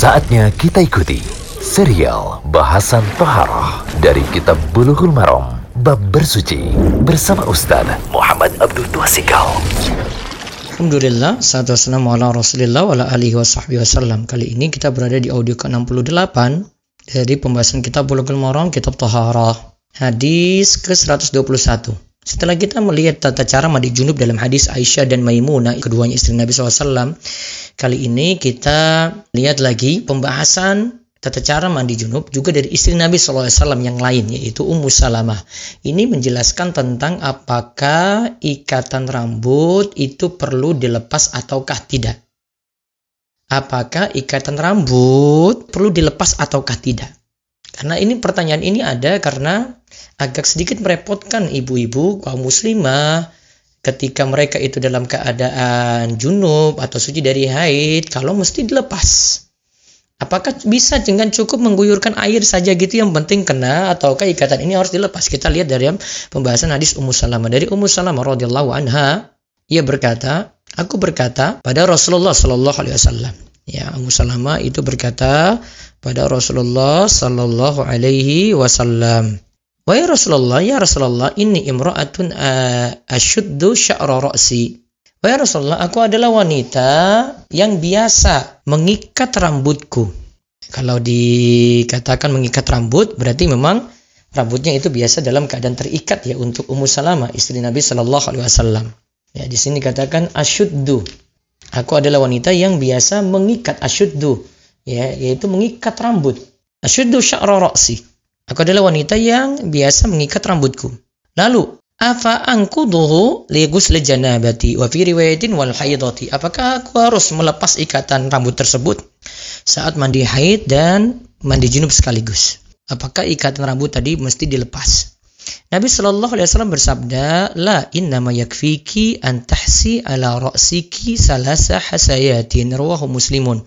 Saatnya kita ikuti serial bahasan Toharoh dari Kitab Bulughul Maram Bab Bersuci bersama Ustaz Muhammad Abdul Tuasikal. Alhamdulillah, salatu wassalamu ala rasulillah wa alihi wa sahbihi wasallam. Kali ini kita berada di audio ke-68 dari pembahasan kitab Bulughul Maram, kitab Taharah. Hadis ke-121. Setelah kita melihat tata cara mandi junub dalam hadis Aisyah dan Maimunah, keduanya istri Nabi SAW, kali ini kita lihat lagi pembahasan tata cara mandi junub juga dari istri Nabi SAW yang lain, yaitu Ummu Salamah. Ini menjelaskan tentang apakah ikatan rambut itu perlu dilepas ataukah tidak. Apakah ikatan rambut perlu dilepas ataukah tidak? Karena ini pertanyaan ini ada karena agak sedikit merepotkan ibu-ibu kaum muslimah ketika mereka itu dalam keadaan junub atau suci dari haid kalau mesti dilepas. Apakah bisa dengan cukup mengguyurkan air saja gitu yang penting kena ataukah ikatan ini harus dilepas? Kita lihat dari pembahasan hadis Ummu Salamah dari Ummu Salamah radhiyallahu anha ia berkata, aku berkata pada Rasulullah sallallahu alaihi wasallam. Ya, Ummu Salamah itu berkata pada Rasulullah sallallahu alaihi wasallam. Wahai Rasulullah, ya Rasulullah, ini imra'atun asyuddu sya'ra ra'si. Wahai Rasulullah, aku adalah wanita yang biasa mengikat rambutku. Kalau dikatakan mengikat rambut, berarti memang rambutnya itu biasa dalam keadaan terikat ya untuk Ummu Salamah, istri Nabi Shallallahu Alaihi Wasallam. Ya, di sini katakan asyuddu. Aku adalah wanita yang biasa mengikat asyuddu, ya, yaitu mengikat rambut. Asyuddu sya'ra ra'si. Aku adalah wanita yang biasa mengikat rambutku. Lalu, afa angkuduhu li ghusli janabati wa fi riwayatin wal haidati. Apakah aku harus melepas ikatan rambut tersebut saat mandi haid dan mandi junub sekaligus? Apakah ikatan rambut tadi mesti dilepas? Nabi Shallallahu Alaihi Wasallam bersabda, la inna ma yakfiki an tahsi ala ra'siki salasa hasayatin rawahu muslimun.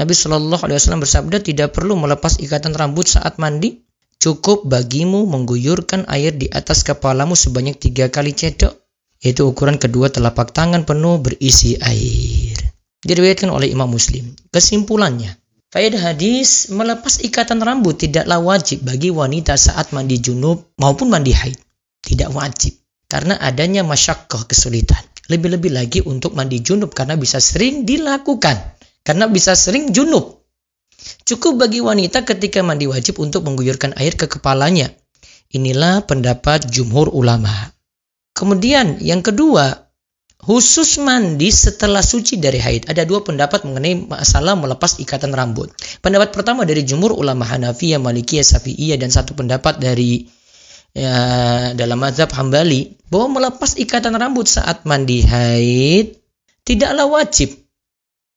Nabi Shallallahu Alaihi Wasallam bersabda tidak perlu melepas ikatan rambut saat mandi Cukup bagimu mengguyurkan air di atas kepalamu sebanyak tiga kali cedok, yaitu ukuran kedua telapak tangan penuh berisi air. Diriwayatkan oleh Imam Muslim. Kesimpulannya, faedah hadis melepas ikatan rambut tidaklah wajib bagi wanita saat mandi junub maupun mandi haid. Tidak wajib karena adanya masyakkah kesulitan. Lebih-lebih lagi untuk mandi junub karena bisa sering dilakukan. Karena bisa sering junub. Cukup bagi wanita ketika mandi wajib untuk mengguyurkan air ke kepalanya. Inilah pendapat jumhur ulama. Kemudian yang kedua, khusus mandi setelah suci dari haid. Ada dua pendapat mengenai masalah melepas ikatan rambut. Pendapat pertama dari jumhur ulama Hanafiyah, Malikiyah, Syafi'iyah dan satu pendapat dari ya, dalam mazhab Hambali bahwa melepas ikatan rambut saat mandi haid tidaklah wajib.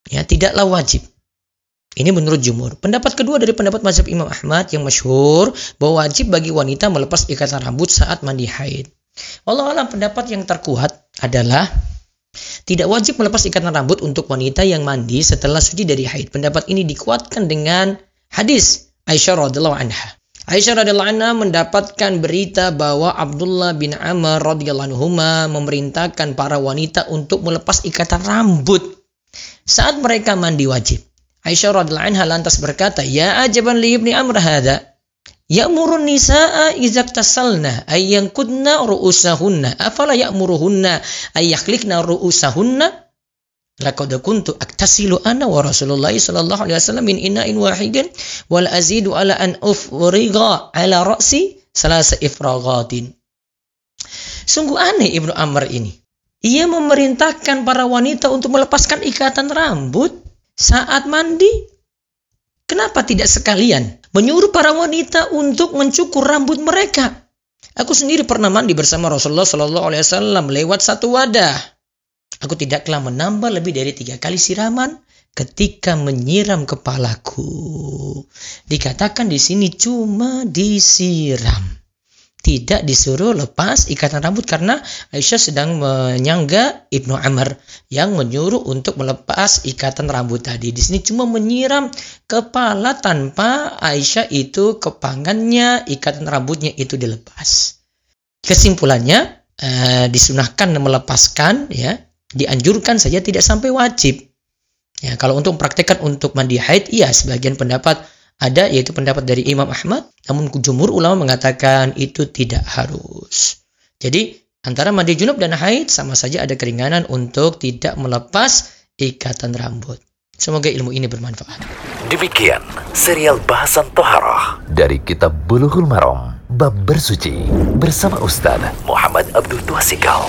Ya, tidaklah wajib. Ini menurut jumhur. Pendapat kedua dari pendapat mazhab Imam Ahmad yang masyhur bahwa wajib bagi wanita melepas ikatan rambut saat mandi haid. Allah alam pendapat yang terkuat adalah tidak wajib melepas ikatan rambut untuk wanita yang mandi setelah suci dari haid. Pendapat ini dikuatkan dengan hadis Aisyah radhiallahu anha. Aisyah radhiallahu anha mendapatkan berita bahwa Abdullah bin Amr radhiyallahu anhu memerintahkan para wanita untuk melepas ikatan rambut saat mereka mandi wajib. Aisyah radhiallahu anha lantas berkata, "Ya ajaban li ibni Amr hadza." Ya'murun nisaa idza tasalna ay yankudna ru'usahunna afala ya'muruhunna ay yakhlikna ru'usahunna laqad kuntu aktasilu ana wa Rasulullah sallallahu alaihi wasallam min ina'in wahidin wal azidu ala an ufriga ala ra'si salasa ifragatin Sungguh aneh Ibnu Amr ini. Ia memerintahkan para wanita untuk melepaskan ikatan rambut saat mandi. Kenapa tidak sekalian menyuruh para wanita untuk mencukur rambut mereka? Aku sendiri pernah mandi bersama Rasulullah Shallallahu Alaihi Wasallam lewat satu wadah. Aku tidaklah menambah lebih dari tiga kali siraman ketika menyiram kepalaku. Dikatakan di sini cuma disiram tidak disuruh lepas ikatan rambut karena Aisyah sedang menyangga Ibnu Amr yang menyuruh untuk melepas ikatan rambut tadi. Di sini cuma menyiram kepala tanpa Aisyah itu kepangannya ikatan rambutnya itu dilepas. Kesimpulannya eh, disunahkan melepaskan ya, dianjurkan saja tidak sampai wajib. Ya, kalau untuk mempraktekkan untuk mandi haid, iya sebagian pendapat ada yaitu pendapat dari Imam Ahmad, namun jumhur ulama mengatakan itu tidak harus. Jadi antara mandi junub dan haid sama saja ada keringanan untuk tidak melepas ikatan rambut. Semoga ilmu ini bermanfaat. Demikian serial bahasan Toharoh dari kitab Bulughul Maram Bab Bersuci bersama Ustaz Muhammad Abdul Twasikal.